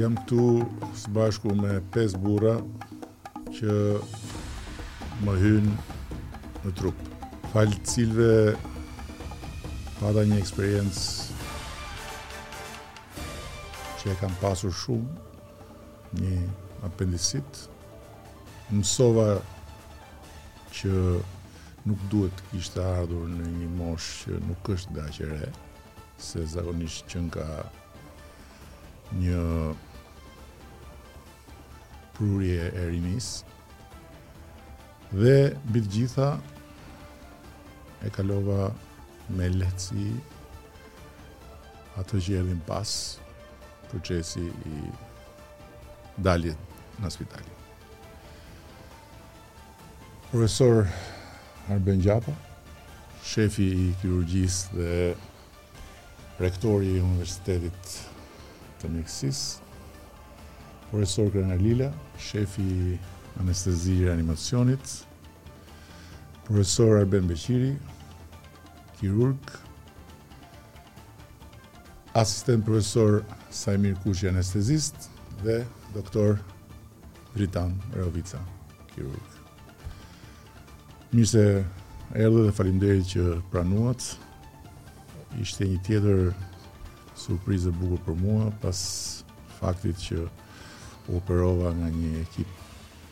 Jam këtu së bashku me 5 burra që më hynë në trup. Falë të cilëve pata një eksperiencë që e kam pasur shumë, një apendisit. Mësova që nuk duhet të kishte ardhur në një moshë që nuk është dhe aq e re, se zakonisht qenka një prurje e rinisë, dhe mbi të gjitha e kalova me lehtësi atë që erdhi pas, procesi i daljes nga spitali. Profesor Arben Gjata, shefi i kirurgjisë dhe rektori i Universitetit të Mjekësisë, Profesor Krenar Lilaj, shefi i anestezi reanimacionit, Profesor Arben Beqiri, kirurg, asistent profesor Saimir Kuçi anestezist dhe doktor Dritan Ravica, kirurg. Mirë se erdhët dhe faleminderit që pranuat. Ishte një tjetër surprizë e bukur për mua pas faktit që u operova nga një ekip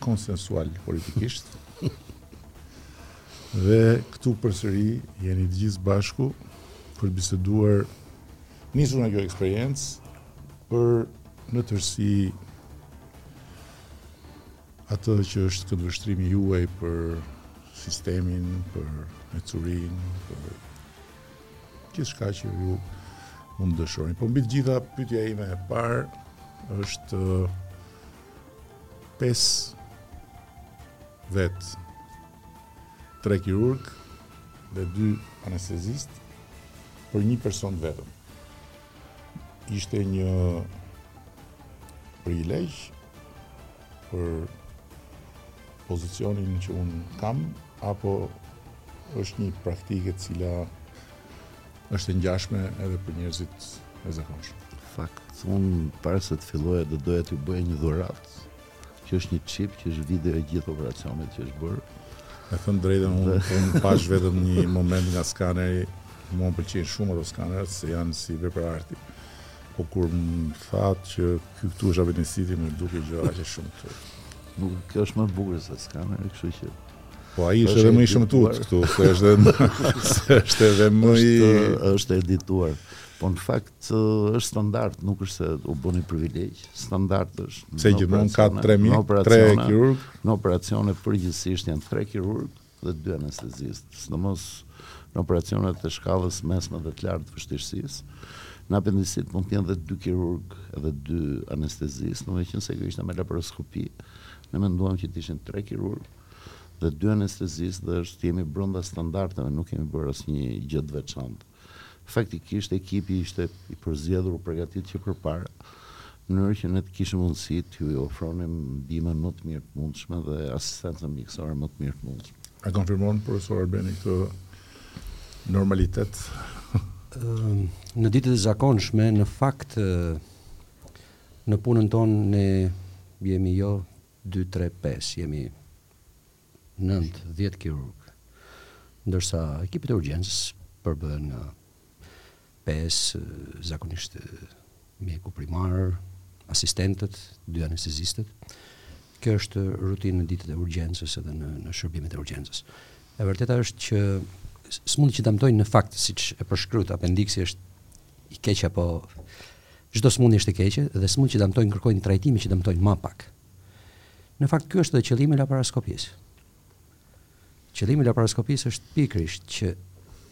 konsensual politikisht. dhe këtu përsëri jeni të gjithë së bashku për të biseduar nisur nga kjo eksperiencë për në tërësi Atë që është këndvështrimi juaj për sistemin, për ecurinë, për gjithçka që ju mund të dëshmoni. Po mbi të gjitha, pyetja ime e parë është pesë vetë, tre kirurgë dhe dy anestezistë për një person vetëm. ishte një privilegj për pozicionin që unë kam, apo është një praktikë e cila është e ngjashme edhe për njerëzit e zakonshëm. Fakt, unë para se të filloja do doja t'ju bëja një dhuratë, kjo është një çip që është video e gjithë operacionit që është bërë. Me thënë të drejtën, unë un, pashë vetëm një moment nga skaneri, mua më pëlqejnë shumë ato skanerat, se janë si vepër arti. Po kur më thatë që kjo këtu është apendisiti, më dukej gjë aq e shëmtuar. Nuk, kjo është më e bukur se skaneri, kështu që... Po ai është edhe më i shëmtuar këtu, se është edhe se është edhe më i është edituar. Po në fakt Është standart, nuk është se u bë një privilegj, standart është. Se gjithmonë ka 3 kirurgë. Në operacione përgjithësisht janë 3 kirurgë dhe 2 anestezistë. Sidomos në operacionet e shkallës së mesme dhe të lartë të vështirësisë. Në apendisit mund të jenë dhe dy kirurgë dhe dy anestezistë, ne meqenëse kjo ishte me laparoskopi, ne menduam që të ishin tre kirurgë dhe dy anestezistë dhe është jemi brënda standarteve, nuk kemi bërë asnjë gjë të veçantë. Faktikisht ekipi ishte i përzgjedhur i përgatitur që përpara, në mënyrë që ne të kishim mundësi t'ju ofronim ndihmën më të mirë të mundshme dhe asistencën mjekësore më të mirë të mundshme. A e konfirmon Profesor Arbeni këtë normalitet? Në ditët e zakonshme, në fakt në punën tonë ne jemi jo dy, tre, pesë, jemi nëntë, dhjetë kirurgë, ndërsa ekipet e urgjencës përbëhen nga pesë, zakonisht mjeku primar, asistentët, dy anestezistët. Kjo është rutinë në ditët e urgjencës edhe në, në shërbimet e urgjencës. E vërteta është që sëmundjet që dëmtojnë në fakt, siç e përshkruat, apendiksi është i keq apo çdo smundje është e keqe dhe sëmundjet që dëmtojnë kërkojnë trajtime që dëmtojnë më pak. Në fakt ky është edhe qëllimi i laparaskopisë. Qëllimi i laparaskopisë është pikërisht që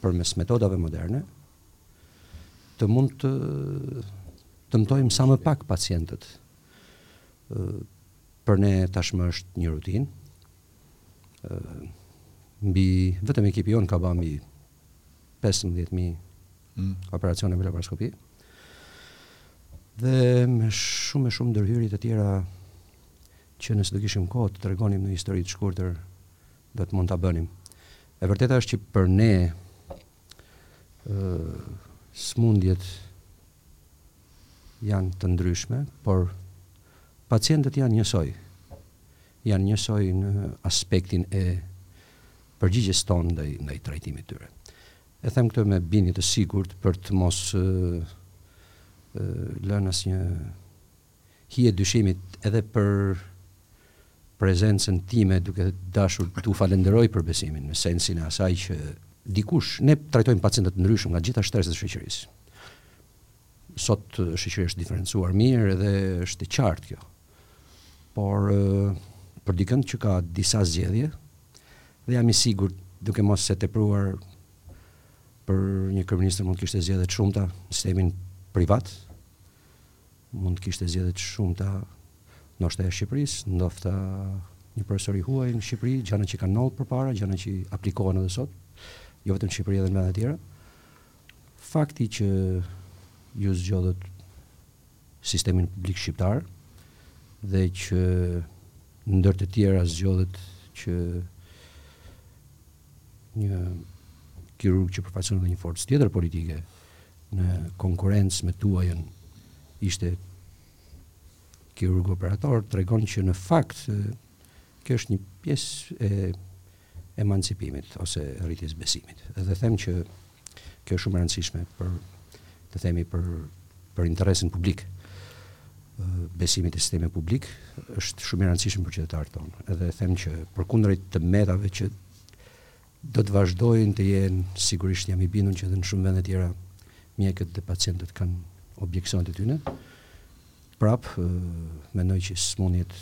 përmes metodave moderne të mund të dëmtojmë sa më pak pacientët. Për ne tashmë është një rutinë. Mbi vetëm ekipi jonë ka bërë mbi 15000 operacione me laparoskopi dhe me shumë e shumë ndërhyrje të tjera që nëse do kishim kohë të tregonim një histori të shkurtër do të mund ta bënim. E vërteta është që për ne ë smundjet janë të ndryshme, por pacientët janë njësoj. Janë njësoj në aspektin e përgjigjes tonë ndaj ndaj trajtimit të tyre. E them këtë me bindje të sigurt për të mos lënë asnjë hije dyshimi edhe për prezencën time duke dashur t'ju falënderoj për besimin në sensin e asaj që dikush ne trajtojmë pacientë të ndryshëm nga të gjitha shtresat e shoqërisë. Sot shoqëria është diferencuar mirë edhe është e qartë kjo. Por për dikënd që ka disa zgjedhje, dhe jam i sigurt, duke mos e tepruar, për një kryeministër mund të kishte zgjedhje të shumta në sistemin privat, mund të kishte zgjedhje të shumta ndoshta jashtë Shqipërisë, ndoshta një profesor i huaj në Shqipëri, gjëra që kanë ndodhur përpara, gjëra që aplikohen edhe sot, jo vetëm në Shqipëri edhe në vende të tjera. Fakti që ju zgjodhët sistemin publik shqiptar dhe që ndër të tjera zgjodhët që një kirurg që përfaqëson edhe një forcë tjetër politike në konkurrencë me tuajën ishte kirurgu operator tregon që në fakt kjo është një pjesë e emancipimit ose rritjes besimit. Dhe them që kjo është shumë e rëndësishme për të themi për për interesin publik. Besimi te sistemi publik është shumë i rëndësishëm për qytetarët tanë. Edhe them që përkundrejt të metave që do të vazhdojnë të jenë, sigurisht jam i bindur që edhe në shumë vende të tjera mjekët dhe pacientët kanë objeksionet e tyre. Prapë, mendoj që sëmundjet,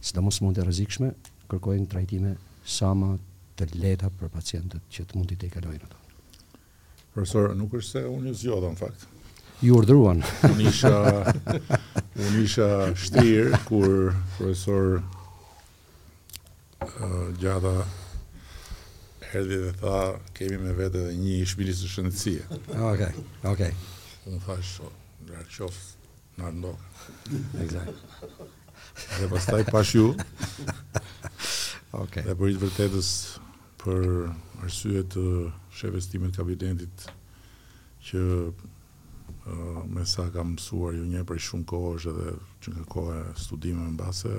sidomos sëmundjet e rrezikshme, kërkojnë trajtime sa më të lehta për pacientët që të mund t'i tejkalojnë ato. Profesor, nuk është se unë ju zgjodha në fakt. Ju urdhëruan. Unë isha unë isha shtrirë kur profesor Gjata erdhi dhe tha, kemi me vete dhe një ish ministër të shëndetësisë. Okej, okej. Unë thashë, so, nga qof, nga ndok. Exact. Dhe pastaj pashë ju. Okej. Dhe për hir të vërtetës, për arsye të shefes time të kabinetit, që me sa kam mësuar ju njeh prej shumë kohësh edhe që nga koha e studimeve në base,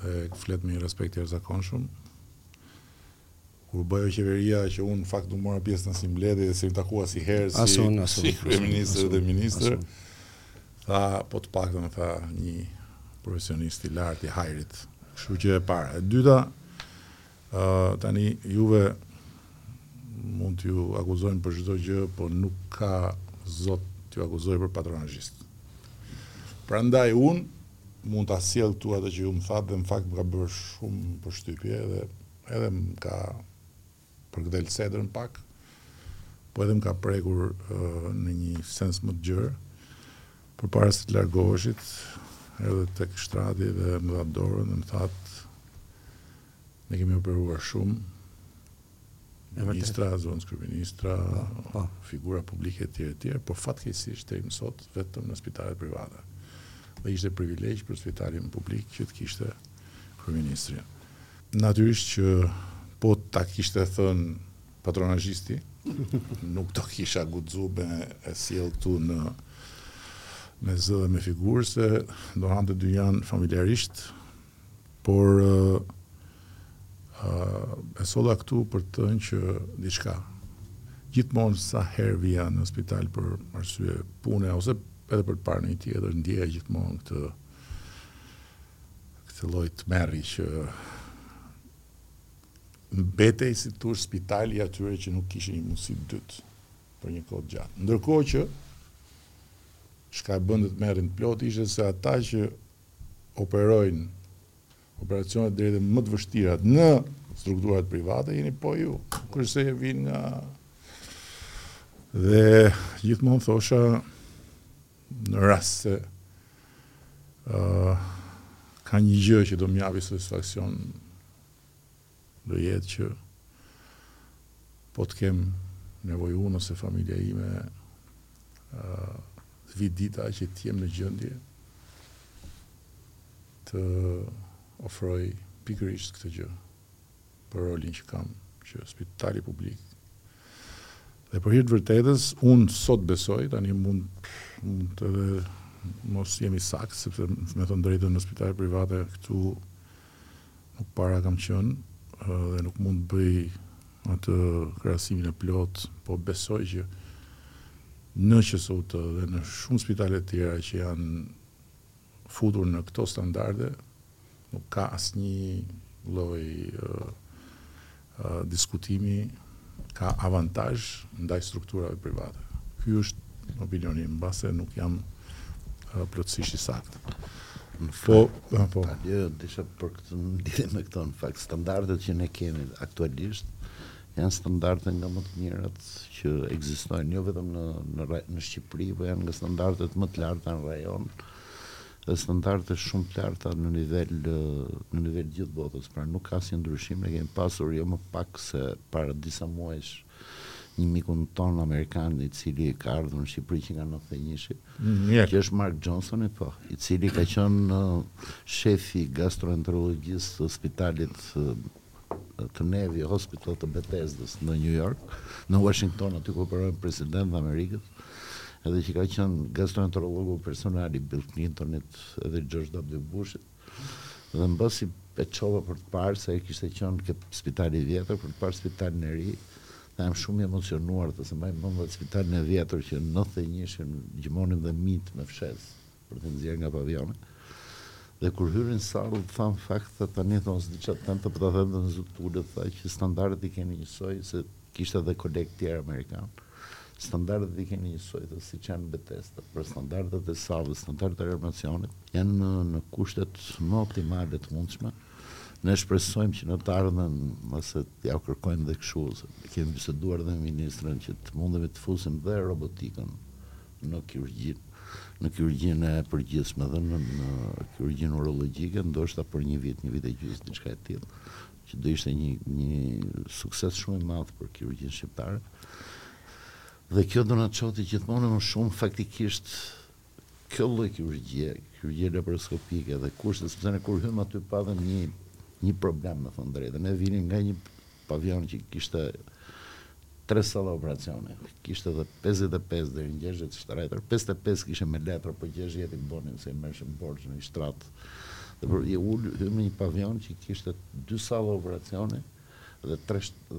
Dhe flet me një respekt të jashtëzakonshëm. Kur bëhej ajo qeveria që unë në fakt nuk mora pjesë në asnjë mbledhje dhe s'jemi takuar asnjëherë si kryeministër dhe ministër. Tha, po të paktën tha një profesionist i lartë i hajrit. Kështu që e para. E dyta, Tani juve mund t'ju akuzojnë për çdo gjë, po nuk ka zot t'ju akuzojë për patronazhist. Prandaj unë mund ta sjell këtu atë që ju më thatë dhe në fakt më ka bërë shumë përshtypje dhe edhe më ka përkëdhel sedrën pak, po edhe më ka prekur në një sens më të gjerë. Përpara se të largoheshit, erdhi tek shtrati dhe më dha dorën dhe më tha, Ne kemi operuar shumë, ministra, zëvendëskryeministra, po. figura publike etj etj, por fatkeqësisht deri më sot vetëm në spitale private. Dhe ishte privilegj për spitalin publik që të kishte kryeministrin. Natyrisht që po ta kishte thënë Patronazhisti, nuk do kisha guxu me e sjell këtu në me zë dhe me figurë se do hante dynjanë familjarisht, por uh, uh, e solla këtu për të thënë që diçka. Gjithmonë sa herë vija në spital për arsye pune ose edhe për të parë një tjetër, ndjeja gjithmonë këtë këtë lloj tmerri që mbetej si të thuash spitali i atyre që nuk kishin një mundësi të dytë për një kohë të gjatë. Ndërkohë që çka e bënte tmerrin të plotë ishte se ata që operojnë operacionet deri dhe më të vështirat në strukturat private jeni po ju, kurse e vinë nga dhe gjithmonë thosha në rast se uh, ka një gjë që do më japi satisfaksion Do jetë që po të kem nevojë unë ose familja ime, të vijë dita që të jem në gjendje të ofroj pikërisht këtë gjë, për rolin që kam, që spitali publik Dhe për hir të vërtetës, unë sot besoj, tani mund mund dhe mos jem i saktë, sepse me thënë drejtën në spitale private këtu Nuk para kam qenë dhe nuk mund të bëj atë krahasimin e plotë, po besoj që në QSUT dhe në shumë spitale të tjera që janë futur në këto standarde, nuk ka asnjë lloj diskutimi ka avantazh ndaj strukturave private. Ky është opinioni im, mbase nuk jam plotësisht i saktë. Po, po. Jo, disha për këtë ndihmë me këto në fakt standardet që ne kemi aktualisht janë standarde nga më të mirat që ekzistojnë jo vetëm në në në Shqipëri, por janë nga standardet më të larta në rajon. Dhe standarde shumë të larta në nivel në nivel të gjithë botës, pra nuk ka asnjë ndryshim, ne kemi pasur jo më pak se para disa muajsh një mikun tonë amerikan i cili ka ardhur në Shqipëri që nga 91-shi, që është Mark Johnsoni, po, i cili ka qenë uh, shef i gastroenterologjisë të spitalit uh, te Navy Hospital të Bethesdës në New York, në Washington, aty ku operon presidenti i Amerikës, edhe që ka qenë gastroenterologu personal i Bill Clintonit edhe George W. Bushit. Dhe mbasi e çova për të parë se ai kishte qenë ke spitali i vjetër për të parë spitalin e ri, dhe jam shumë i emocionuar të se mbaj mend atë spitalin e vjetër që në 91-shin gjëmonim dhe minjtë me fshesë. për të nxjerrë nga pavioni. Dhe kur hyri në sallë, tha në fakt, tha tani Tonë s'di çfarë them, tha po ta them dhe me zë të ulët, tha që standardet i keni njësoj, se kishte edhe kolegë të tjerë amerikanë. Standardet i keni njësoj, tha siç janë në Bethesda, për standardet e sallës, standardet e reanimacionit, janë në, në kushtet më optimale të mundshme. Ne shpresojmë që në të ardhmen, ne po ia kërkojmë dhe kështu, kemi biseduar dhe ministrën që të mundemi të fusim dhe robotikën në kirurgjinë, në kirurgjinë e përgjithshme dhe në, në kirurgjinë urologjike, ndoshta për një vit, një vit e gjysmë, diçka e tillë, që do ishte një, një sukses shumë i madh për kirurgjinë shqiptare. Dhe kjo do na çojë te gjithmonë më shumë faktikisht kjo lloj kirurgjie, kirurgjia laparoskopike dhe kushtet, sepse ne kur hymë aty patëm një një problem, me thënë drejtën. Ne vinim nga një Pavion që kishte tre salla operacioni, kishte edhe 55 deri në 60 shtretër, 55 kishte me letra, po 60 i bënim se i merrshim borxh ndonjë shtrat. Dhe për i ul hymë në një pavion që kishte dy salla operacioni dhe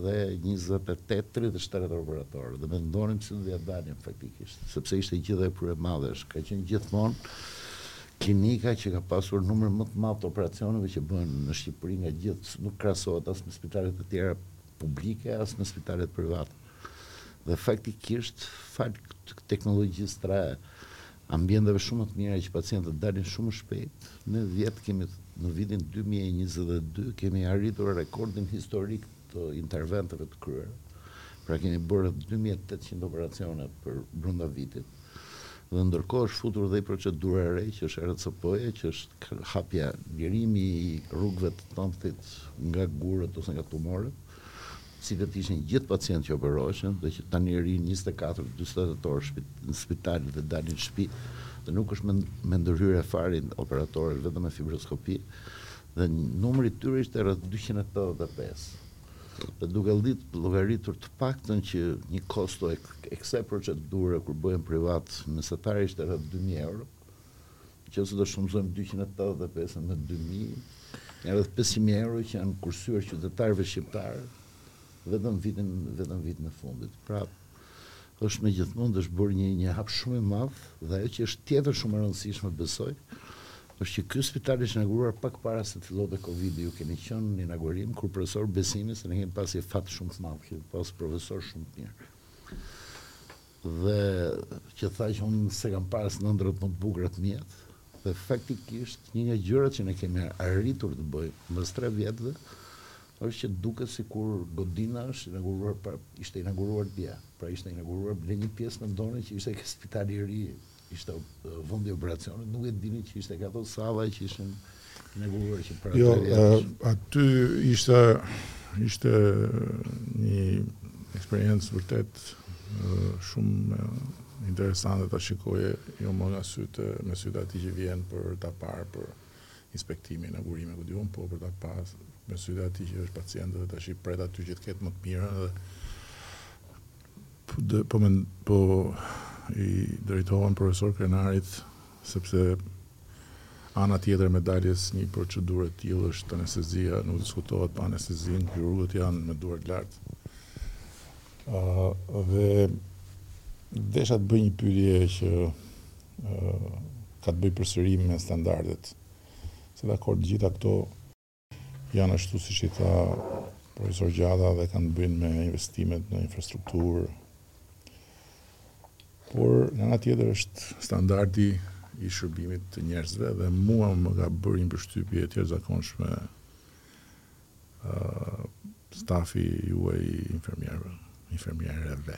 dhe 28 30 shtretër operatorë. Dhe mendonim si do ia dalim faktikisht, sepse ishte gjithë e madhe, është ka qenë gjithmonë Klinika që ka pasur numrin më të madh të operacioneve që bëhen në Shqipëri nga gjithë, nuk krahasohet as me spitalet e tjera publike, as me spitalet private. Dhe faktikisht, falë teknologjisë të re, ambienteve shumë më të mira që pacientët dalin shumë më shpejt, ne vjet kemi, në vitin dy mijë e njëzet e dy, kemi arritur rekordin historik të interventeve të kryera, pra kemi bërë rreth dy mijë e tetëqind operacione për brenda vitit dhe ndërkohë është futur dhe procedura e re që është ERCP-ja që është hapja, lirimi i rrugëve të tëmthit nga gurët ose nga tumorët, të cilët ishin gjithë pacientë që operoheshin dhe që tani rrinë njëzet e katër, dyzet e tetë orë në spital dhe dalin në shtëpi dhe nuk është me ndërhyrje fare operatore është vetëm me fibroskopi Dhe numri i tyre ishte rreth dyqind e tetëdhjetë e pesë. Dhe duke llogaritur të paktën që një kosto e kësaj procedure kur bëhej në privat mesatare ishte rreth dy mijë euro, nëse do shumëzojmë dyqind e tetëdhjetë e pesë me dy mijë, janë rreth pesëqind mijë euro që u janë kursyer qytetarëve shqiptarë vetëm vitin vetëm vitin e fundit. Pra, është me gjithmonë dhe është bërë një një hap shumë i madh dhe ajo që është tjetër shumë e rëndësishme besoj është që ky spital është inauguruar pak para se të fillonte Covidi. Ju keni qenë në inaugurim kur profesor Besimi se ne kemi pas një fat shumë të madh, kemi pas profesorë shumë të mirë. Dhe që tha që unë s'e kam parë as në ëndrrat më të bukura të miat, dhe faktikisht një nga gjërat që ne kemi arritur të bëjmë mbas 3 vjetëve është që duket sikur godina është inauguruar pra ishte inauguruar dje, pra ishte inauguruar bile një pjesë mendoni që ishte ke spitali i ri, ishte vend i operacionit, nuk e dini që ishte ato salla që ishin inauguruar që pra jo, aty ishte ishte një eksperiencë vërtet shumë interesante ta shikoje jo më nga sytë me sytë e atij që vjen për ta parë për inspektim inaugurime ku di unë po për ta pa me sytë e atij që është pacient dhe tashi pret aty që të ketë më të mirën dhe po dhe po me po i drejtohem profesor Krenarit sepse ana tjetër e medaljes së një procedure të tillë është anestezia nuk diskutohet pa anestezinë kirurgët janë me duart lart uh, dhe desha të bëj një pyetje që ka të bëjë përsëri me standardet. Se dakord, të gjitha këto janë ashtu siç i tha profesor Gjata dhe kanë të bëjnë me investimet në infrastrukturë. Por nga ana tjetër është standardi i shërbimit të njerëzve dhe mua më ka bërë një përshtypje të jashtëzakonshme uh, stafi juaj i infermierëve, infermiereve.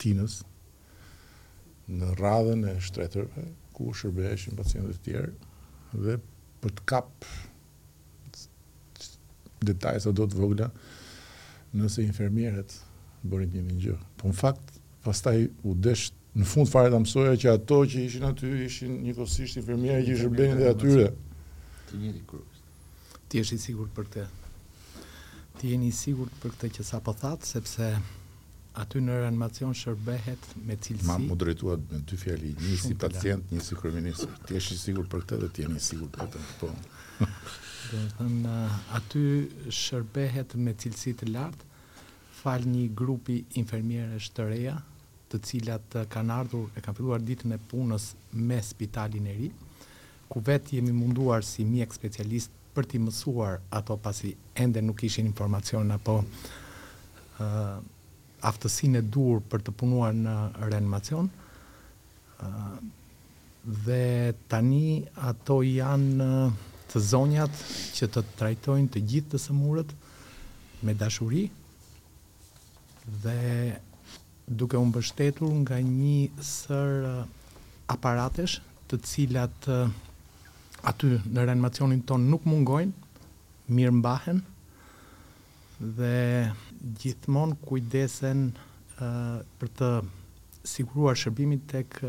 Tinës, në radhën e shtretërve, ku shërbeheshin pacientët e tjerë, dhe për të kap detaje sado të vogla, nëse infermieret bënin të njëjtën gjë. Po në fakt, pastaj u desh në fund fare ta mësoja që ato që ishin aty ishin njëkohësisht infermiere që i shërbenin dhe atyre. I njëjti grup ishte. Ti je i sigurt për këtë? Ti jeni i sigurt për këtë që sapo thatë, sepse aty në reanimacion shërbehet me cilësi. Ma m'u drejtua me dy fjali, një si pacient, një si kryeministër. Ti je i sigurt për këtë dhe ti jeni i sigurt për këtë. Po. Do të thënë aty shërbehet me cilësi të lartë falë një grupi infermieresh të reja, të cilat kanë ardhur, e kanë filluar ditën e punës me spitalin e ri. ku vetë jemi munduar si mjekë specialistë për t'i mësuar ato pasi ende nuk kishin informacion apo aftësinë e duhur për të punuar në reanimacion dhe tani ato janë të zonjat që të trajtojnë të gjithë të sëmurët me dashuri, dhe duke u mbështetur nga një sërë aparatesh të cilat aty në reanimacionin tonë nuk mungojnë, mirëmbahen dhe gjithmonë kujdesen për të siguruar shërbimin tek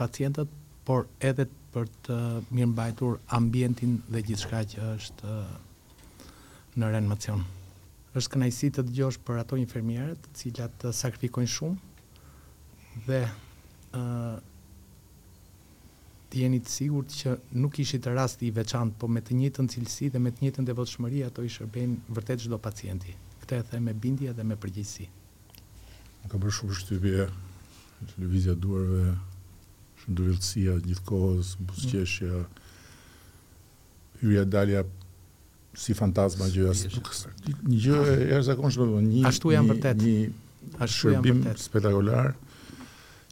pacientët, por edhe për të mirëmbajtur ambientin dhe gjithçka që është në reanimacion. Është kënaqësi të dëgjosh për ato infermiere të cilat sakrifikojnë shumë dhe të jeni të sigurt që nuk ishit rast i veçantë, po me të njëjtën cilësi dhe me të njëjtën devotshmëri ato i shërbejnë vërtet çdo pacienti. Këtë e them me bindje dhe me përgjegjësi. Më ka bërë shumë përshtypje lëvizja e duarve, shëndërrueshmëria gjithë kohës, buzëqeshja, hyrja dalja si fantazma gjë as nuk një gjë e jashtëzakonshme do një ashtu janë vërtet një shërbim spektakolar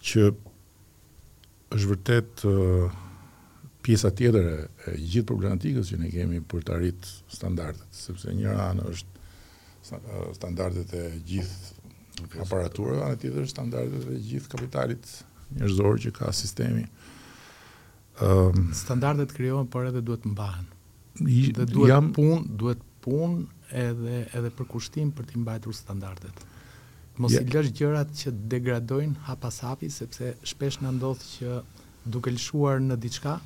që është vërtet uh, pjesa tjetër e, e gjithë problematikës që ne kemi për të arrit standardet, sepse një anë është standardet e gjithë aparaturave, anë tjetër është standardet e gjithë kapitalit njerëzor që ka sistemi. Um, standardet krijohen, por edhe duhet mbahen. Dhe duhet jam... punë, duhet punë edhe, edhe përkushtim për t'i mbajtur standardet. Mos ja. i lësh gjërat që degradojnë hap pas hapi, sepse shpesh na ndodh që duke lëshuar në diçka,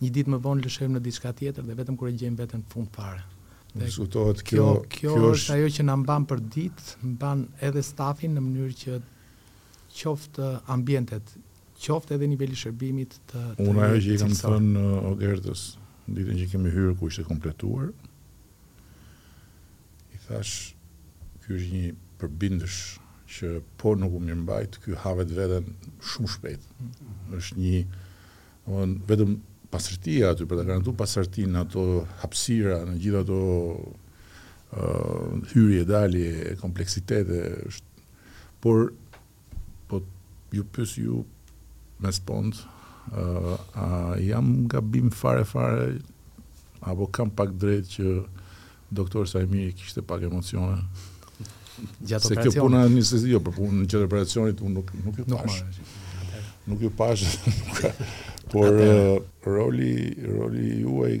një ditë më vonë lëshojmë në diçka tjetër dhe vetëm kur e gjejmë veten fund fare. Dhe diskutohet kjo, kjo, kjo është ajo që na mban përditë, mban edhe stafin në mënyrë që qoftë ambientet qoftë edhe niveli i shërbimit të të jetë cilësor. Unë ajo që i kam thënë Ogertës ditën që kemi hyrë ku ishte kompletuar, i thashë ky është një përbindësh që po nuk u mirëmbajt, ky ha vetveten shumë shpejt. Është një vetëm pastërtia aty për ta garantuar pastërtinë në ato hapësira, në gjithë ato uh, hyrje dalje, kompleksitete është por Po ju pyes ju meqë s'po a jam gabim fare fare apo kam pak të drejtë që doktor Saimiri kishte pak emocione? Gjatë se kjo puna e anestezi, jo, për punën e gjatë operacionit unë nuk nuk ju pashë. Nuk ju pashë. Por roli roli juaj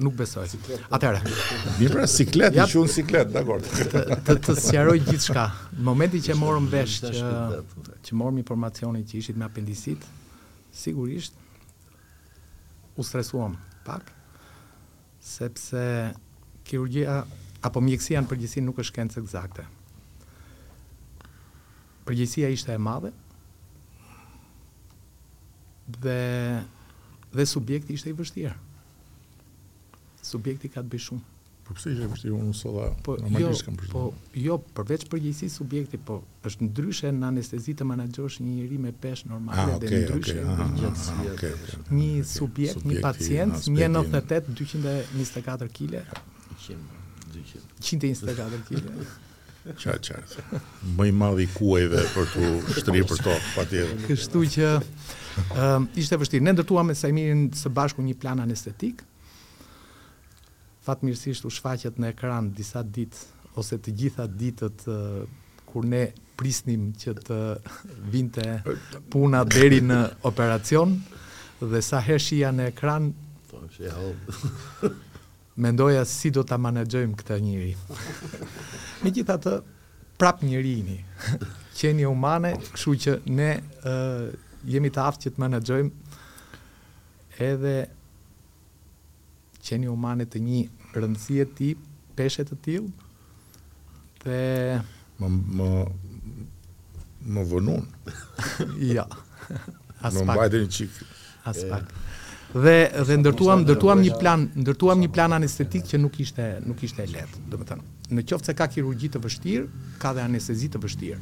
Nuk besoj. Atëherë. Mirë, pra, siklet, ja, qun siklet, dakor. Të të sqaroj gjithçka. Në momentin që morëm vesh që që morëm informacionin që ishit me apendicit, sigurisht u stresuam pak sepse kirurgjia apo mjekësia në përgjithësi nuk është shkencë ekzakte. Përgjegjësia ishte e madhe dhe dhe subjekti ishte i vështirë. Subjekti ka të bëjë shumë. Po pse ishte i vështirë unë solla po, normalisht jo, kam përshtypjen. Po jo, përveç përgjegjësisë subjekti, po është ndryshe në anestezi të menaxhosh një njeri me peshë normale ah, dhe ndryshe okay, ah, një ah, okay, një subjekt, një pacient, një 98 224 kg. 100 200 124 kg. Qa qa, më i madhi kuajve për të shtri për to, patjetër. Kështu që uh, ishte vështirë. Ne ndërtuam me Saimirin së bashku një plan anestetik. Fatmirësisht u shfaqët në ekran disa ditë ose të gjitha ditët uh, kur ne prisnim që të vinte puna deri në operacion dhe sa herë shihja në ekran Mendoja si do ta manaxhojmë këtë njeri. Megjithatë, prapë njeri jemi, qenie humane, kështu që ne ë jemi të aftë që të manaxhojmë edhe qenie humane të një rëndësie të tillë, peshe të tillë, Dhe... Më... më... më vënun. ja. Aspak. Më mbajtë një çikë. Aspak. Dhe, dhe ndërtuam, ndërtuam një plan, ndërtuam një plan anestetik që nuk ishte, nuk ishte e lehtë, domethënë. Në qoftë se ka kirurgji të vështirë, ka dhe anestezi të vështirë.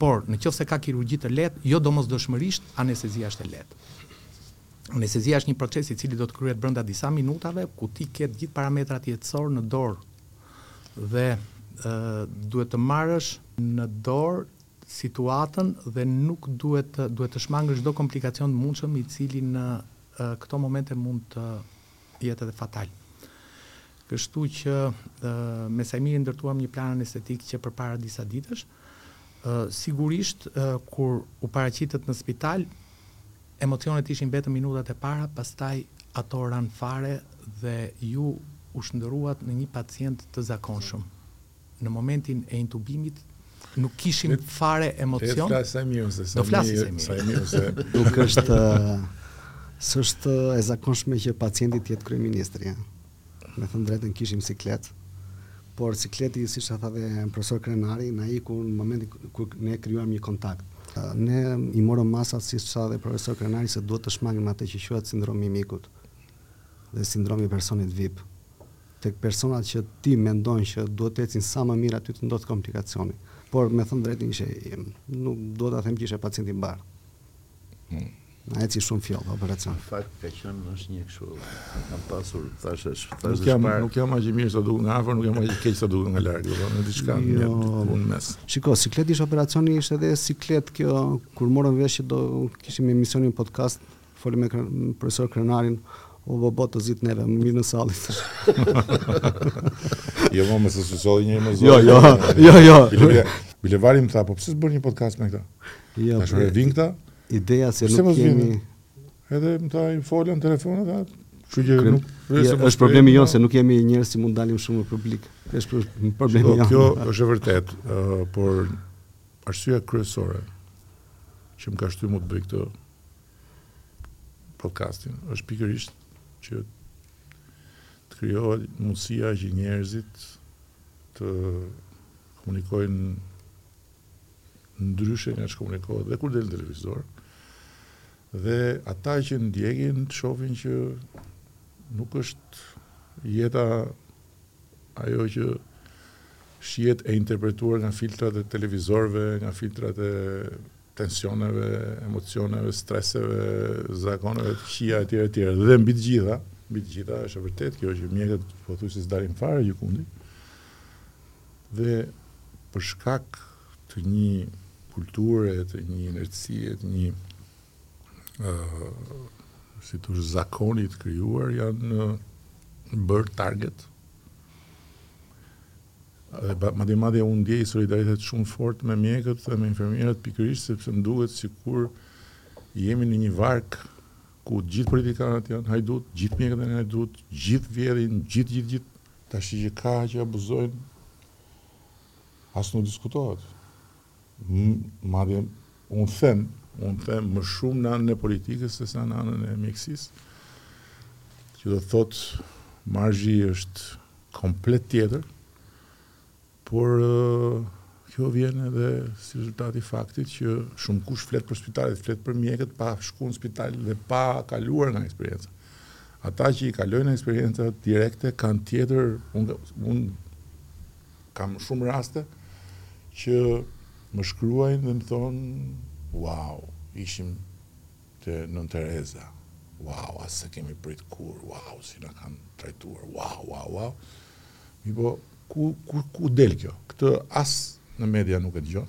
Por, në qoftë se ka kirurgji të lehtë, jo domosdoshmërisht, anestezia është e lehtë. Anestezia është një proces i cili do të kryhet brenda disa minutave, ku ti ke të gjithë parametrat jetësorë në dorë dhe duhet të marrësh në dorë situatën dhe nuk duhet të duhet të shmangësh çdo komplikacion të mundshëm i cili në këto momente mund të jetë edhe fatal. Kështu që me Saimirin ndërtuam një plan anestetik që përpara disa ditësh. Sigurisht kur u paraqitët në spital, emocionet ishin vetëm minutat e para, pastaj ato ranë fare dhe ju u shndërruat në një pacient të zakonshëm. në momentin e intubimit nuk kishim fare emocion. Le të flasë sa mirë se sa mirë, sa mirë se nuk është s'është e zakonshme që pacienti të jetë kryeministri. Ja. Me thënë të drejtën kishim siklet, por sikleti, siç tha dhe profesor Krenari, na iku në momentin kur ne krijuam një kontakt. Ne i morëm masat, siç tha dhe profesor Krenari, se duhet të shmangim atë që quhet sindromi i mikut dhe sindromi i personit VIP. Tek personat që ti mendon që duhet të ecin sa më mirë aty të ndodh komplikacioni. Por me thënë të drejtën ishte nuk dua ta them që ishte pacient i mbarë. Na eci shumë fjollë operacioni. Në fakt ka qenë është një kështu kam pasur thashë është thashë nuk jam nuk jam aq i mirë sa dukem nga afër, nuk jam aq i keq sa dukem nga larg, po diçka në jo, po në mes. Shiko, siklet ish operacioni ishte edhe siklet kjo kur morëm vesh që do kishim emisionin podcast Folëm me profesor Krenarin, o bo bo të zitë ne, më mirë në sallë. jo, më me se së soli një më zonë. Jo, jo, jo, jo. Bile, bile vari më tha, po pse s'bën një podcast me këta? Jo, thashë ore vijnë këta? Ideja se nuk kemi... Edhe më tha i fol në telefon, dhe Kështu që nuk është është problemi jonë se nuk jemi njerëz që mund të dalim shumë në publik. Është problemi jonë. Kjo është e vërtetë, por arsyeja kryesore që më ka shtyrë mua të bëj këtë Podcastin është pikërisht që të krijohet mundësia që njerëzit të komunikojnë ndryshe nga ç'komunikohet dhe kur del në televizor, dhe ata që ndjekin të shofin që nuk është jeta ajo që shihet e interpretuar nga filtrat e televizorëve, nga filtrat e tensioneve, emocioneve, streseve, zakoneve të këqija etj etj. Dhe mbi të gjitha, mbi të gjitha është e vërtetë kjo që mjekët pothuajse s'dalin fare gjëkundi. Dhe për shkak të një kulture, të një inercie, të një ë uh, si të thuash zakoni të krijuar janë bërë target Dhe madje madje unë ndjej solidaritet shumë të fortë me mjekët dhe me infermierët pikërisht sepse më duket sikur jemi në një varkë ku të gjithë politikanët janë hajdutë, të gjithë mjekët janë hajdutë, të gjithë vjedhin, të gjithë gjithë gjithë tash që ka që abuzojnë as nuk diskutohet. Madje unë them, unë them më shumë në anën e politikës se sa në anën e mjekësisë. Që do të thotë marzhi është komplet tjetër, por kjo vjen edhe si rezultat i faktit që shumëkush flet për spitalet, flet për mjekët pa shkuar në spital dhe pa kaluar nga eksperienca. Ata që i kalojnë eksperienca direkte kanë tjetër, unë unë Kam shumë raste që më shkruajnë dhe më thonë, wow, ishim te Nën Tereza, wow, as se kemi prit kurrë, wow, si na kanë trajtuar, wow, wow, wow. Mirëpo, ku ku del kjo? Këtë as në media nuk e dëgjon.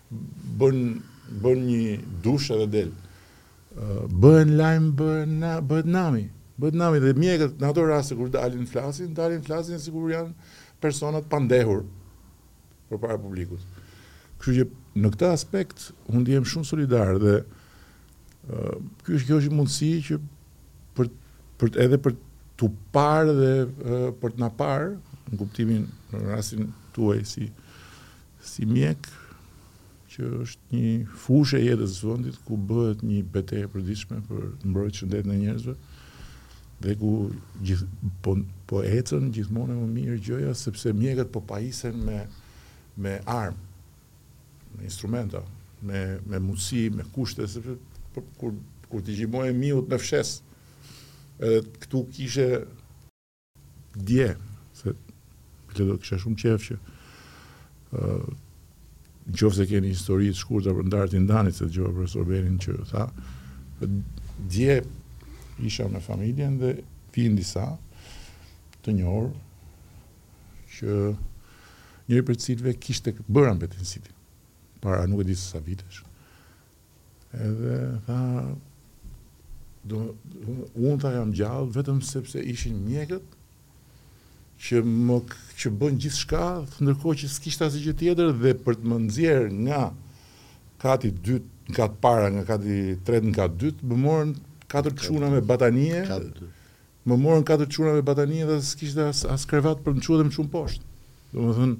Bën bën një dush edhe del. Bëhet lajm, bëhet na, bëhet nami. Bëhet nami dhe mjekët në ato raste kur dalin flasin, dalin flasin sikur janë persona të pandehur përpara publikut. Kështu që në këtë aspekt unë ndihem shumë solidar dhe uh, ky është kjo është një mundësi që për për edhe për t'u parë dhe uh, për të na parë në kuptimin në rastin tuaj si Si mjek, që është një fushë e jetës së vendit ku bëhet një betejë e përditshme për të mbrojtë shëndetin e njerëzve dhe ku gjith, po, po ecën gjithmonë e më mirë gjëja sepse mjekët po pajisen me me armë, me instrumenta, me me mundësi, me kushte sepse po, kur kur t'i gjëmoje miut me fshes. Edhe këtu kishe Dje, sepse do kisha shumë qef që në qoftë se keni histori të shkurtra për të ndarë t'i ndanit, se dëgjova profesor Benin që tha, dje isha me familjen dhe vinë disa të njohur që njëri prej të cilëve kishte bërë ambetinë para nuk e di se sa vitesh, Edhe tha do unë tha jam gjallë vetëm sepse ishin mjekët që më që bën gjithçka, ndërkohë që s'kishte asnjë gjë tjetër dhe për të më nxjerr nga kati i dytë, në kat të parë, nga kati i tretë në kat të dytë, më morën katër çuna me batanije. Më morën katër çuna me batanije dhe s'kishte as as krevat për të më çuar më shumë poshtë. Domethënë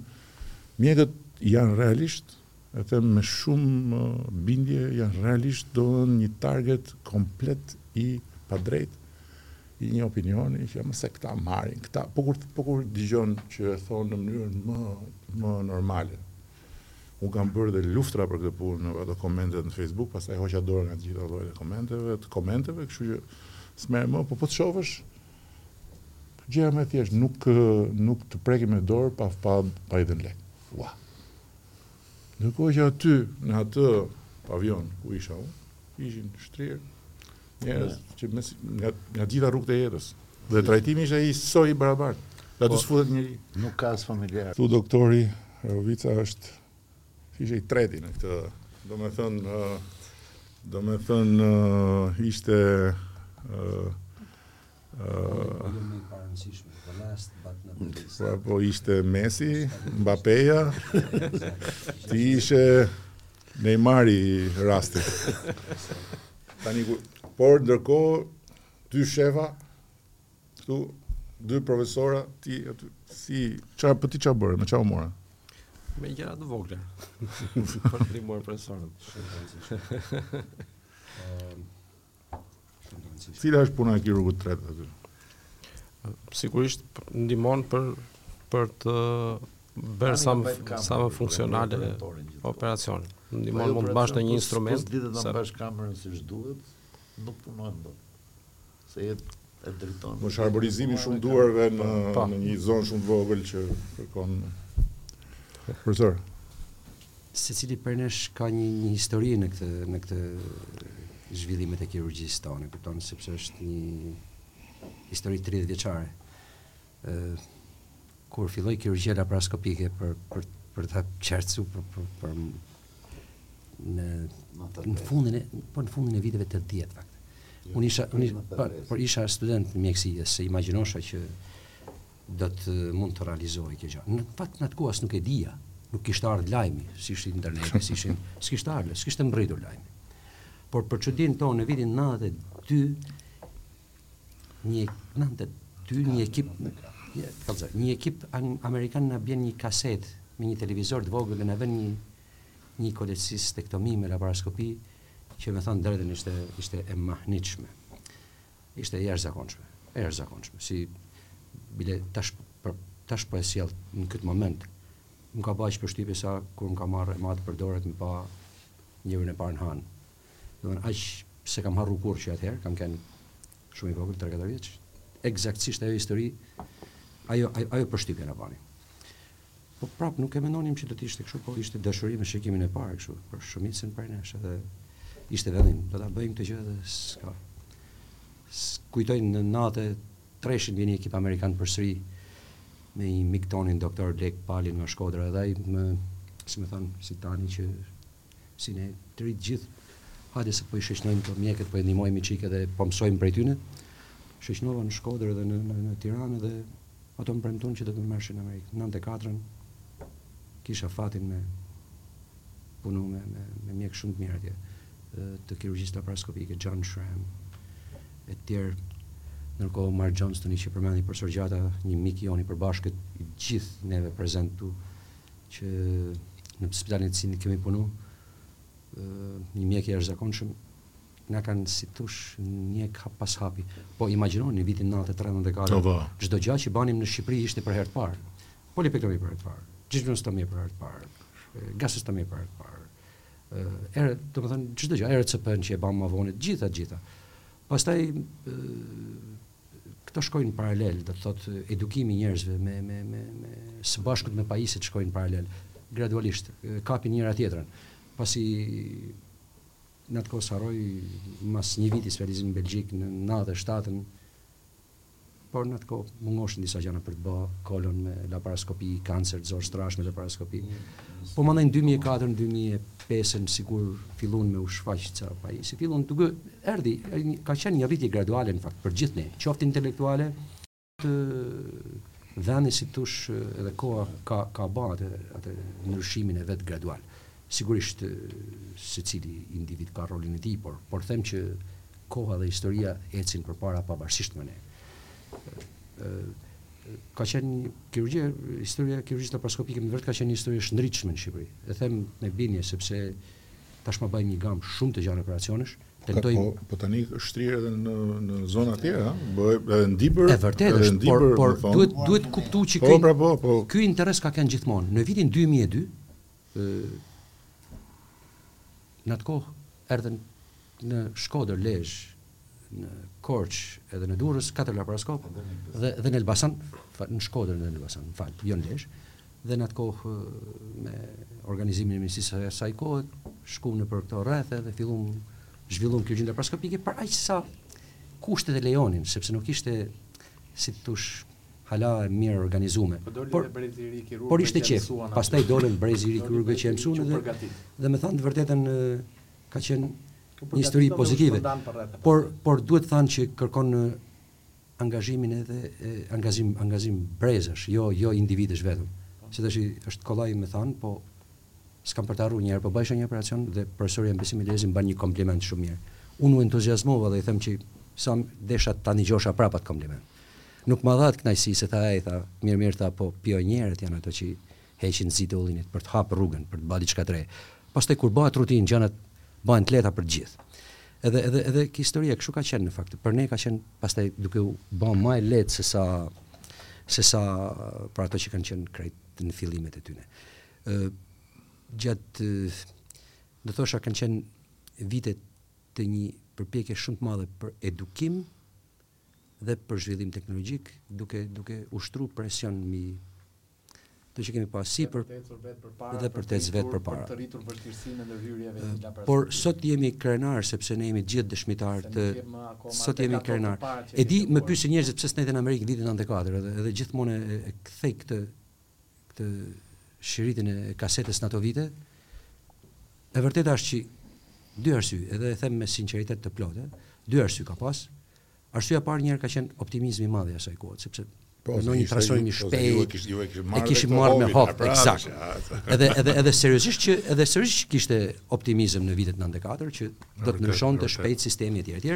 mjekët janë realisht E them me shumë bindje, janë realisht domethënë një target komplet i padrejtë i një opinioni që mëse këta marrin, këta, po kur po kur dëgjon që e thonë në mënyrën më më normale. Unë kam bërë dhe luftra për këtë punë në ato komentet në Facebook, pastaj hoqa dorë nga të gjitha llojet e komenteve, të komenteve, kështu që s'merrem më, po po të shofësh gjëja më e thjeshtë, nuk nuk të prekin me dorë pa pa pa i dhënë lek. Ua. Ndërkohë që aty, në atë pavion ku isha unë, ishin shtrirë njerëz domethënë nga nga të gjitha rrugët e jetës. Dhe trajtimi ishte njësoj i barabartë. Dhe aty po, s'futet njeri. Nuk ka as familjarë. Tu doktori Rovica është ishte i treti në këtë. Domethënë, domethënë, ishte Po ishte Messi, Mbappéja, ti ishe Neymari rastit. Tani por ndërkohë dy shefa këtu dy profesora ti aty si çfarë po ti çfarë bëre me çfarë u more? Me gjëra të vogla. Për të ndihmuar profesorët. Cila është puna e kirurgut të tretë aty? Sigurisht ndihmon për për të bërë sa më sa më funksional operacionin. Ndihmon mund të mbash ndonjë instrument. Sa të mbash kamerën siç duhet, nuk punon dot. Se jetë e drejton. Po harmonizimi i shumë duarve në po. në një zonë shumë të vogël që kërkon profesor. Secili prej nesh ka një një histori në këtë në këtë zhvillim të kirurgjisë tonë, kupton sepse është një histori 30 vjeçare. ë kur filloi kirurgjia laparoskopike për për për ta qartësuar për për, për në në fundin e po në fundin e viteve 80 fakt. Jo, unë isha unë isha por, por isha student në mjekësi dhe s'e imagjinosha që do të mund të realizohej kjo gjë. Në fakt në atë kohë as nuk e dija, nuk kishte ardhur lajmi, s'ishte interneti, s'ishin, s'kishte ardhur, s'kishte mbërritur lajmi. Por për çudinë tonë në vitin 92 Një nantë e dy një ekip Kalzoj, një ekip amerikan na bjen një kasetë me një televizor të vogël dhe na vë një një kolecistektomi me laparoskopi që me thënë të drejtën ishte, ishte e mahnitshme. Ishte e jashtëzakonshme, e jashtëzakonshme. Si bile tash për tash po e sjell në këtë moment. Më ka ba përshtypje sa kur më ka marrë im atë për doret me pa njerinë e parë në Hanë. Domethënë aq s'e kam harru kurrë që atëherë, kam qenë shumë i vogël, tre katër vjeç, ekzaktësisht ajo histori, ajo ajo, ajo përshtypje na bani. Po prap nuk e mendonim që do të ishte kështu, po ishte dashuri me shikimin e parë kështu, për shumicën prej nesh edhe ishte vendim, do ta bëjmë këtë gjë edhe s'ka. Kujtoj në nantë e treshin vjen një ekip amerikan përsëri me një mik tonin doktor Lek Palin nga Shkodra edhe ai më si më thon si tani që si ne të rit të gjithë, hajde se po i shoqnojmë këto mjekët, po i ndihmojmë një çik edhe po mësojmë prej tyne. Shoqnova në Shkodër edhe në në, në Tiranë dhe ato më premtuan që do të më merrshin në Amerikë. Në 94-ën kisha fatin me punu me me, me mjekë shumë të mirë atje të kirurgjisë laparoskopike, John Schramm e të tjerë. Ndërkohë Mark Johnstoni që përmendi profesor Gjata, një mik i joni i përbashkët i gjithë neve prezent këtu, që në spitalin të cilin kemi punu, një mjek i jashtëzakonshëm, ka kanë si t'thush një hap pas hapi. Po imagjinoni në vitin 93 në dekadë. Po. Çdo gjë që banim në Shqipëri ishte për herë të parë. Polipektomi për herë të parë. Jejunostomi për herë të parë. Gastrostomi për herë të parë. Ë, domethënë çdo gjë, ERCP-n që e bamë më vonë, gjitha gjitha. Pastaj Këto shkojnë paralel, do të thotë edukimi i njerëzve me me me me së bashku me pajisjet shkojnë paralel. Gradualisht kapin njëra tjetrën. Pasi në atë kohë s'harroj mas një viti specializim në Belgjikë në 97-ën, por në atë kohë mungoshin disa gjëra për të ba kolon me laparoskopi, kancer të zorrës trashë me laparoskopi. Po mandej në dy mijë e katër në dy mijë e pesën sikur fillun me u shfaq ca pajisje, fillun duke ardh, ka qenë një rritje graduale në fakt për gjithë ne, qoftë intelektuale, të venit si t'thush edhe koha ka ka ba atë atë ndryshimin e vet gradual. Sigurisht secili individ ka rolin e tij, por por them që koha dhe historia ecin përpara pavarësisht nga ne. ka qenë një kirurgji, historia e kirurgjisë laparoskopike me vërtet ka qenë një histori e shndritshme në Shqipëri. E them me bindje sepse tashmë bëjmë një gamë shumë të gjanë operacionesh, po, tentojmë po, po tani është shtrirë edhe në në zona të tjera, bëhet edhe në Dibër. E vërtetë është, por por duhet duhet kuptuar që po, ky pra, po, po. Ky interes ka kanë gjithmonë. Në vitin 2002 Në atë kohë erdhën në Shkodër, Lezhë, në Korçë edhe në Durrës katër laparoskopë dhe dhe në Elbasan, në Shkodër dhe në Elbasan, më fal, jo në Lezhë. Dhe në atë kohë me organizimin e ministrisë së asaj kohe, shkuam nëpër këto rrethe dhe filluam zhvilluam kirurgjinë laparoskopike për aq sa kushtet e lejonin, sepse nuk ishte si t'thush hala e mirëorganizume por por ishte qejf pastaj dolën brezi i ri kirurgëve që e mësuan dhe dhe me thanë të vërtetën ka qenë një histori pozitive por por duhet thanë që kërkon angazhimin edhe angazhim angazhim brezësh jo jo individësh vetëm se tash është kollaj me thanë po s'kam për të harruar një herë po bëjsha një operacion dhe profesori Besim Elezi m'ban një kompliment shumë mirë unë u entuziazmova dhe i them që sa desha ta nigjojsha prapë atë kompliment Nuk ma dha atë kënaqësi, se tha ai, tha, mirë, mirë, tha, po pionierët janë ato që heqin zitë e ullinit për të hapë rrugën, për të ba diçka të re. Pastaj kur bëhet rutinë, gjënat bëhen të lehta për të gjithë. Edhe, edhe, edhe historia kështu ka qenë në fakt. Për ne ka qenë pastaj duke u ba ma e lehtë se sa, se sa për ato që kanë qenë krejt në fillimet e tyne. Ë, gjatë, do thosha, kanë qenë vite të një përpjekje shumë të madhe për edukim, dhe për zhvillim teknologjik, duke duke ushtruar presion mbi të që kemi pasur sipër dhe për të ecur vetë përpara. Për të rritur vështirësinë e ndërhyrjeve në laboratorë. Por sot jemi krenarë sepse ne jemi të gjithë dëshmitarë të sot jemi krenarë. E di, më pyesin njerëzit pse s'ndejte në Amerikë vitin nëntëdhjetë e katër edhe gjithmonë e kthej këtë këtë shiritin e kasetës në ato vite, e vërteta është që dy arsye, edhe e them me sinqeritet të plotë, dy arsye ka pas. Arsyeja e parë njëherë ka qenë optimizmi i madh i asaj kohe, sepse Po, në një transformim i shpejtë. E kishim marrë me hov, pra, ekzakt. Edhe edhe edhe seriozisht që edhe seriozisht që kishte optimizëm në vitet 94 që do të ndryshonte shpejt sistemi etj etj.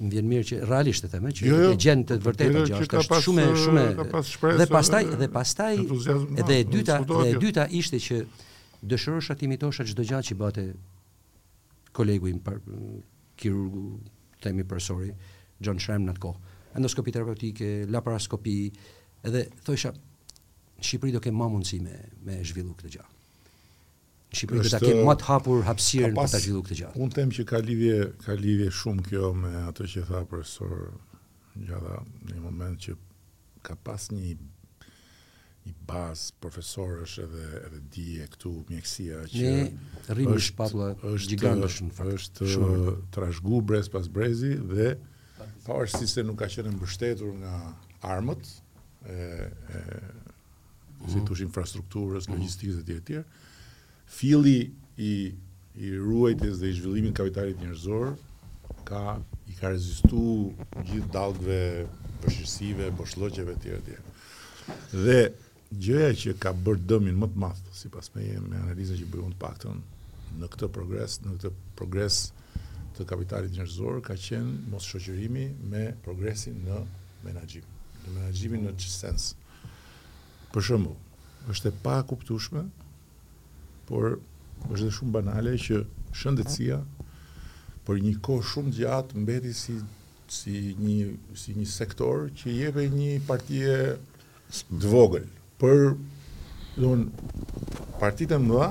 Më vjen mirë që realisht e them, që jo, jo, e gjen të vërtetë që është pas, shumë shumë dhe pastaj dhe pastaj dhe e dyta dhe e dyta ishte që dëshirosha t'imitosha çdo gjë që bëte kolegu im kirurgu themi profesori John Shrem në atë kohë. Endoskopi terapeutike, laparoskopi, edhe thosha në Shqipëri do kem më mundësi me me zhvillu këtë gjë. Në Shqipëri do ta kenë më të hapur hapësirën për ta zhvilluar këtë gjë. Unë them që ka lidhje, ka lidhje shumë kjo me atë që tha profesor Gjata në një moment që ka pas një një bazë profesorësh edhe edhe dije këtu mjekësia që ne rrimë shpatulla gjigantësh në fakt është trashëgu brez pas brezi dhe pavarësisht se nuk ka qenë mbështetur nga armët e, e si mhm. tush infrastrukturës, mhm. logjistikës e tjere tjere, filli i, i ruajtjes dhe i zhvillimit kapitalit njerëzor, ka, i ka rezistu gjithë dallgëve, vështirësive, boshllëqeve tjere tjere. Dhe gjëja që ka bërë dëmin më të madh, sipas me me analizën që bëjmë të paktën në këtë progres, në këtë progres të kapitalit njerëzor ka qenë mosshoqërimi me progresin në menaxhim. Në menaxhimin në ç'sens? Ëh, Për shembull, është e pakuptueshme, por është dhe shumë banale që shëndetësia për një kohë shumë të gjatë mbeti si si një si një sektor që jepej një partie të vogël. Pra domethënë partitë e mëdha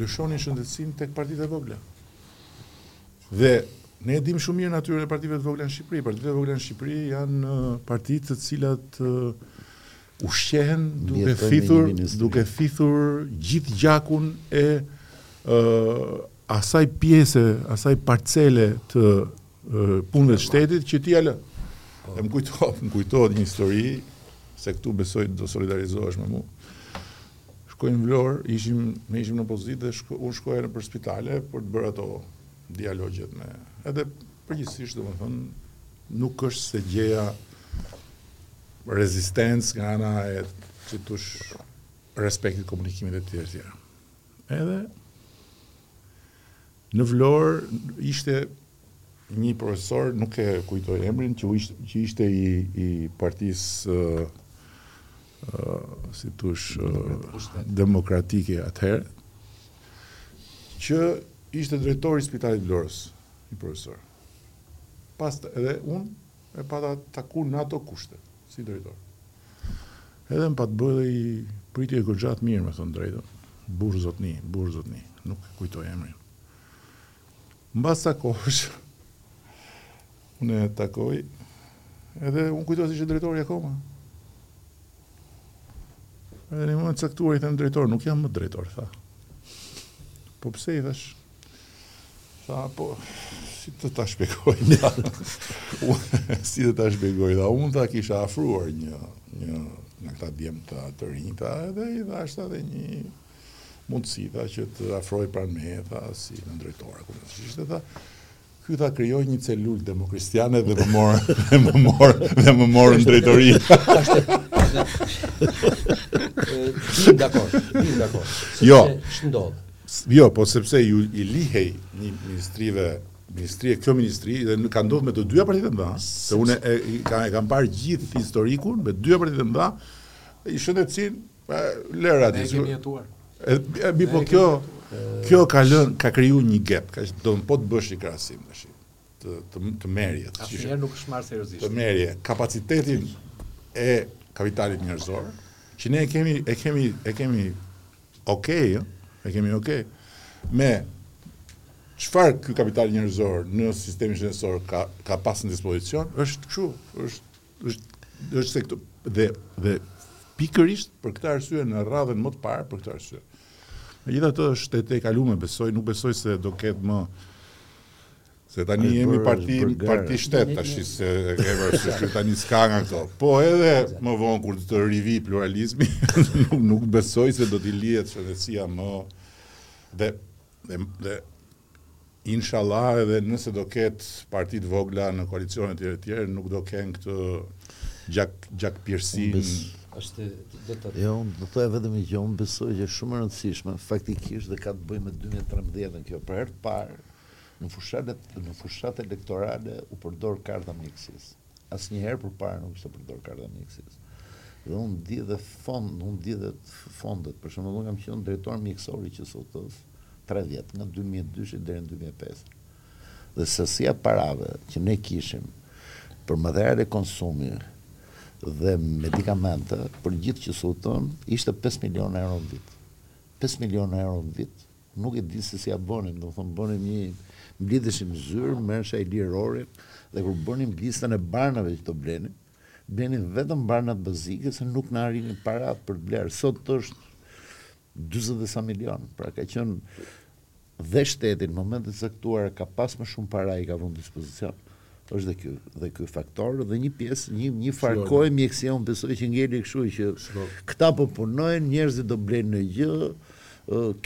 lëshonin shëndetësinë tek partitë e vogla. Dhe ne e dimë shumë mirë natyrën e partive të vogla në Shqipëri. Partitë e vogla në Shqipëri janë partitë të cilat ushqehen duke thithur, duke thithur gjithë gjakun e uh, asaj pjese, asaj parcele të uh, punëve të shtetit që t'i lë. Po. E më kujtohet, më kujtohet një histori, se këtu besoj do solidarizohesh me mua. Shkoj në Vlorë, ishim, ne ishim në opozitë dhe shko, unë shkoja nëpër spitale për të bërë ato dialogjet me edhe përgjithësisht domethënë nuk është se gjeja rezistencë nga ana e si t'thush respektit komunikimit e tjerë tjerë. Edhe Në Vlorë ishte një profesor, nuk e kujtoj emrin, që që ishte i i partisë si t'thush demokratike atëherë, që ishte drejtor i Spitalit të Vlorës, një profesor. Pastaj edhe unë E pata taku në ato kushte, si drejtor. Edhe më pat bërë një pritje goxha të mirë, me thënë të drejtën. Burrë zotni, burrë zotni, nuk e kujtoj emrin. Mbas sa kohësh, unë e takoj, edhe unë kujtoj se ishte drejtori akoma. Edhe një moment të caktuar i them drejtor, nuk jam më drejtor, tha. Po pse i thashë, Tha, po, si të ta shpjegoj, tha, si të ta shpjegoj, tha, unë tha kisha afruar një, një, nga këta djemtë të rinj, tha, edhe i dhashë edhe një mundësi, tha, që ta afroj pranë meje, tha, si nëndrejtor, ku në si tha, Ky tha krijoi një celulë demokristiane dhe më morën dhe më morën dhe më morën drejtorinë. Është dakor, jam dakor. Jo, ç'ndodh? Jo, po sepse ju i lihej një ministrive ministri e kjo ministri dhe ka ndodhur me të dyja partitë e mëdha, se unë e, e, e, e kam parë gjithë historikun me të dyja partitë e mëdha, i shëndetësin Pa lëre aty. E kemi jetuar. E bi po kjo kjo ka lën ka kriju një gap, ka domethënë po të bësh një krahasim tash. Të të të merrje. Asnjëherë nuk është marr seriozisht. Të merrje kapacitetin e kapitalit njerëzor, që ne e kemi e kemi e kemi okay, jo? e kemi okay. Me çfarë ky kapital njerëzor në sistemin shëndetësor ka ka pas në dispozicion, është kështu, është Është është se këtu dhe dhe pikërisht për këtë arsye në radhën më të parë për këtë arsye. Megjithatë është e tejkalume, besoj, nuk besoj se do ketë më Se tani jemi parti, parti shtet tash se e ke vërshë, se tani s'ka nga këto. Po edhe më vonë kur të rivi pluralizmi, nuk, nuk besoj se do t'i lihet shëndetësia më dhe dhe dhe Inshallah edhe nëse do ketë parti të vogla në koalicione etj etj nuk do kenë këtë gjak gjakpirësinë. Është do të. Jo, unë do të thoja vetëm një gjë, unë besoj që është shumë e rëndësishme, faktikisht dhe ka të bëjë me dy mijë e trembëdhjetën kjo, për herë të parë në fushat në fushatë elektorale u përdor karta e mjekësisë. Asnjëherë përpara nuk ishte përdor karta e mjekësisë. Dhe unë di dhe fond, unë di dhe fondet. Për shembull, unë kam qenë drejtor mjekësor i QSUT-s 3 vjet, nga 2002 deri në 2005. Dhe sasia e parave që ne kishim për materiale konsumi dhe medikamente për gjithë QSUT-n ishte 5 milionë euro në vit. 5 milionë euro në vit Nuk e di se si ja bënin, domethënë bënim një, mblidheshim në zyrë, merrsha Ilir Rorin dhe kur bënim listën e barnave që do blenim, blenim vetëm barnat bazike se nuk na arrinin paratë për të blerë. Sot është 40 e sa milion, pra ka qenë dhe shteti në momentet e caktuara ka pas më shumë para i ka vu në dispozicion. është dhe ky dhe ky faktor dhe një pjesë një një farë kohë mjekësia besoj që ngeli kështu që këta po punojnë, njerëzit do blejnë një gjë,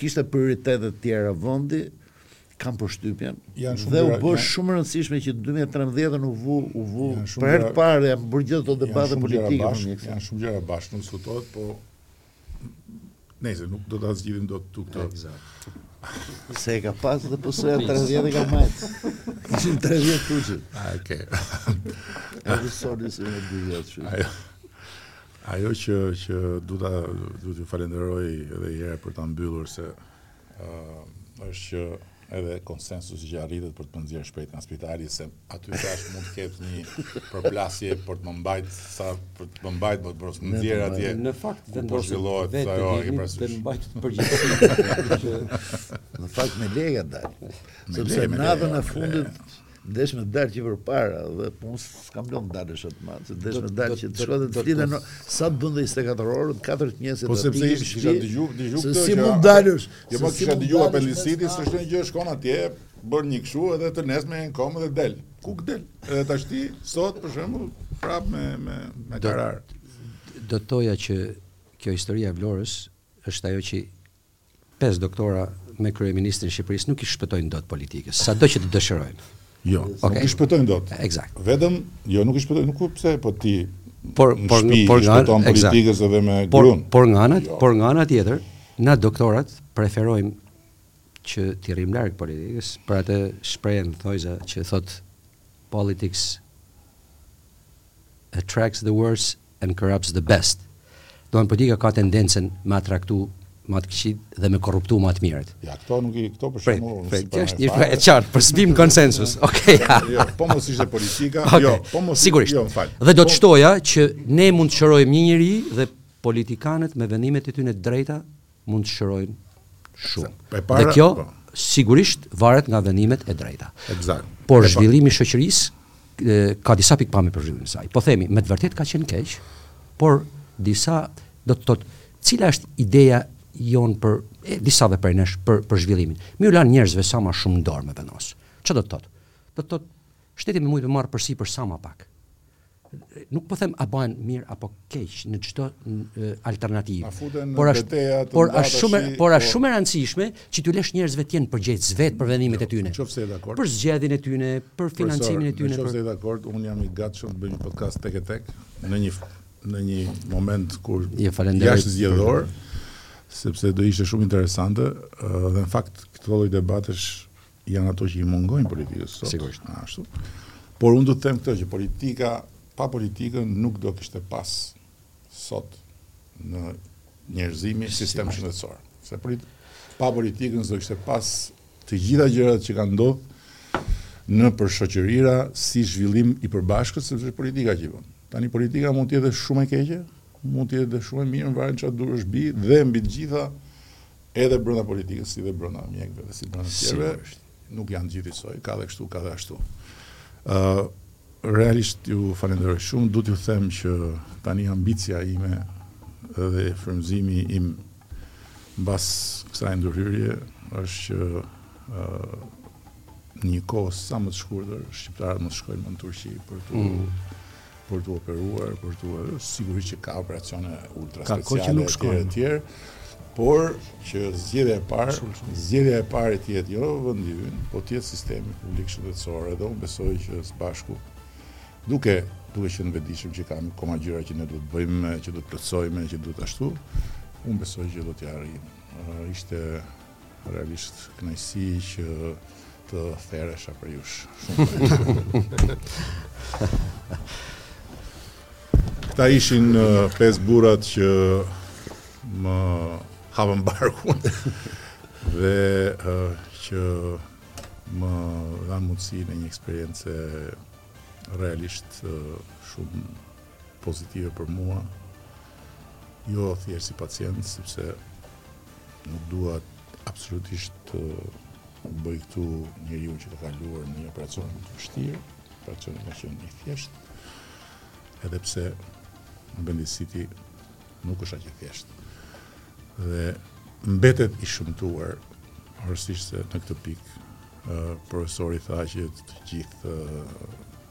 kishte prioritete të tjera vendi, kam përshtypjen dhe u bë shumë e rëndësishme që 2013 u vu u vu për herë të parë janë bërë gjithë ato debate politike janë shumë gjëra bashkë nuk diskutohet po Nëse nuk do ta zgjidhim dot këtu këtë. Eksakt. Se e ka pas dhe PS-ja 30 vjet e ka majtë. Ishin 30 vjet të kuqtë. A, oke. E di, sori se me dhjetë vjet që. Ajo, ajo që, që do t'ju, do t'ju falenderoj edhe një herë për ta mbyllur se ë është që edhe konsensusi që arritet për të më nxjerrë shpejt nga spitali se aty tash mund të ketë një përplasje për të më mbajt sa për të më mbajt më të bësh më nxjerr atje. Në fakt vendos për zhvillohet sa jo e ke parasysh. Të mbajt të përgjithësi. Në fakt me le me dal. Sepse natën e fundit Ndesh me dalë që përpara dhe po unë s'kam lënë dalë shumë të madhë, se ndesh me dalë që të shkoja të flija sa të bëhen 24 orët, 4 njerëzit po të të të shti, se si mund dalësh. Jo po kisha dëgjuar për lisiti, s'është një gjë shkon atje, bën një kështu edhe të nesë me në komë dhe del. Ku këtë del? Edhe tashti, sot për shembull, prap me, me, me karar. Do të thoja që kjo historia e Vlorës është ajo që Pesë doktora me kryeministrin e Shqipërisë nuk i shpëtojnë dot politikës, sado që të dëshirojnë. Jo, nuk i shpëtojnë dot. Eksakt. Vetëm, jo nuk i shpëtojnë, nuk kuptoj pse po ti por s'i shpëton politikës edhe me gruan. Por nga ana, jo. por nga ana tjetër, na doktorat preferojmë që t'i rrim larg politikës për atë shprehjen në thonjëza që thotë politics attracts the worst and corrupts the best. Domethënë politika ka tendencën me atraktu ma të këqit dhe me korruptu ma të mirët. Ja, këto nuk i këto për shembull. Po, kjo është një e qartë po s'bim në konsensus. Okej. Jo, po mos ishte politika, jo, po mos sigurisht. Jo, më fal. Dhe do të po- shtoja që ne mund të shërojmë një njeri dhe politikanët me vendimet e tyne të drejta mund të shërojnë shumë. Eksakt. Dhe kjo po. sigurisht varet nga vendimet e drejta. Eksakt. Por e zhvillimi i shoqërisë ka disa pikëpamje për zhvillimin e saj. Po themi, me të vërtetë ka qenë keq, por disa do të thotë, cila është ideja jonë për e disave prej nesh për për zhvillimin. Me ua lanë njerëzve sa më shumë dorë me vendos. Ça do të thotë? Do të thotë shteti me mujt me marrë përsipër sa më pak. Nuk po them a bahen mirë apo keq në çdo alternativë. Por është por është shumë por është po- shumë e randësishme që t'u lesh njerëzve të jenë përgjegjës vetë për vendimet e tyne. Nëse je dakord. Për zgjedhjen e tyne, për financimin e tyne. Nëse je dakord, unë jam i gatshëm të bëj një podcast tek e tek në një në një moment kur Faleminderit. jashtëzgjedhor sepse do ishte shumë interesante dhe në fakt këto lloj debatesh Janë ato që i mungojnë politikës sot. Sigurisht. Ashtu. Por unë do të them këtë që politika pa politikën nuk do kishte pas sot njerëzimi sistem shëndetësor. Se polit, pa politikën s'do kishte pas të gjitha gjërat që kanë ndodhur nëpër shoqërira si zhvillim i përbashkët sepse politika i bën. Tani politika mund të jetë shumë e keqe, mund të jetë dhe shumë e mirë, varet çfarë duarsh bie dhe mbi të gjitha Edhe brenda politikës, si dhe brenda mjekëve dhe si brenda të tjerëve, nuk janë të gjithë njësoj, ka dhe kështu, ka dhe ashtu. Ë realisht ju falenderoj shumë, duhet t'ju them që tani ambicia ime dhe frymëzimi im mbas kësaj ndërhyrje është që ë në një kohë sa më të shkurtër shqiptarët mos shkojnë më në Turqi për të mm. për t'u operuar, për të sigurisht që ka operacione ultra speciale e tjera e tjera, por që zgjedhja e parë, zgjedhja e parë të jetë jo vëndi ynë, po të jetë sistemi publik shëndetësor, dhe unë besoj që së bashku, duke, duke qenë të vetëdijshëm që ka akoma gjëra që ne duhet të bëjmë, që duhet të plotësojmë, që duhet të ashtu, unë besoj që do t'ia arrijmë. Ishte Realisht kënaqësi që të theresha prej jush. Këta ishin pesë burrat që më hapën barkun dhe që më dhanë mundësinë e një eksperience realisht shumë pozitive për mua. Jo thjesht si pacient, sepse Nuk dua absolutisht të bëj këtu njeriun që ka kaluar një operacion të vështirë, operacioni ka qenë i thjeshtë, edhe pse në vendi si ti nuk është aq i thjeshtë. Dhe mbetet i shëmtuar, pavarësisht se në këtë pikë profesori tha që të gjithë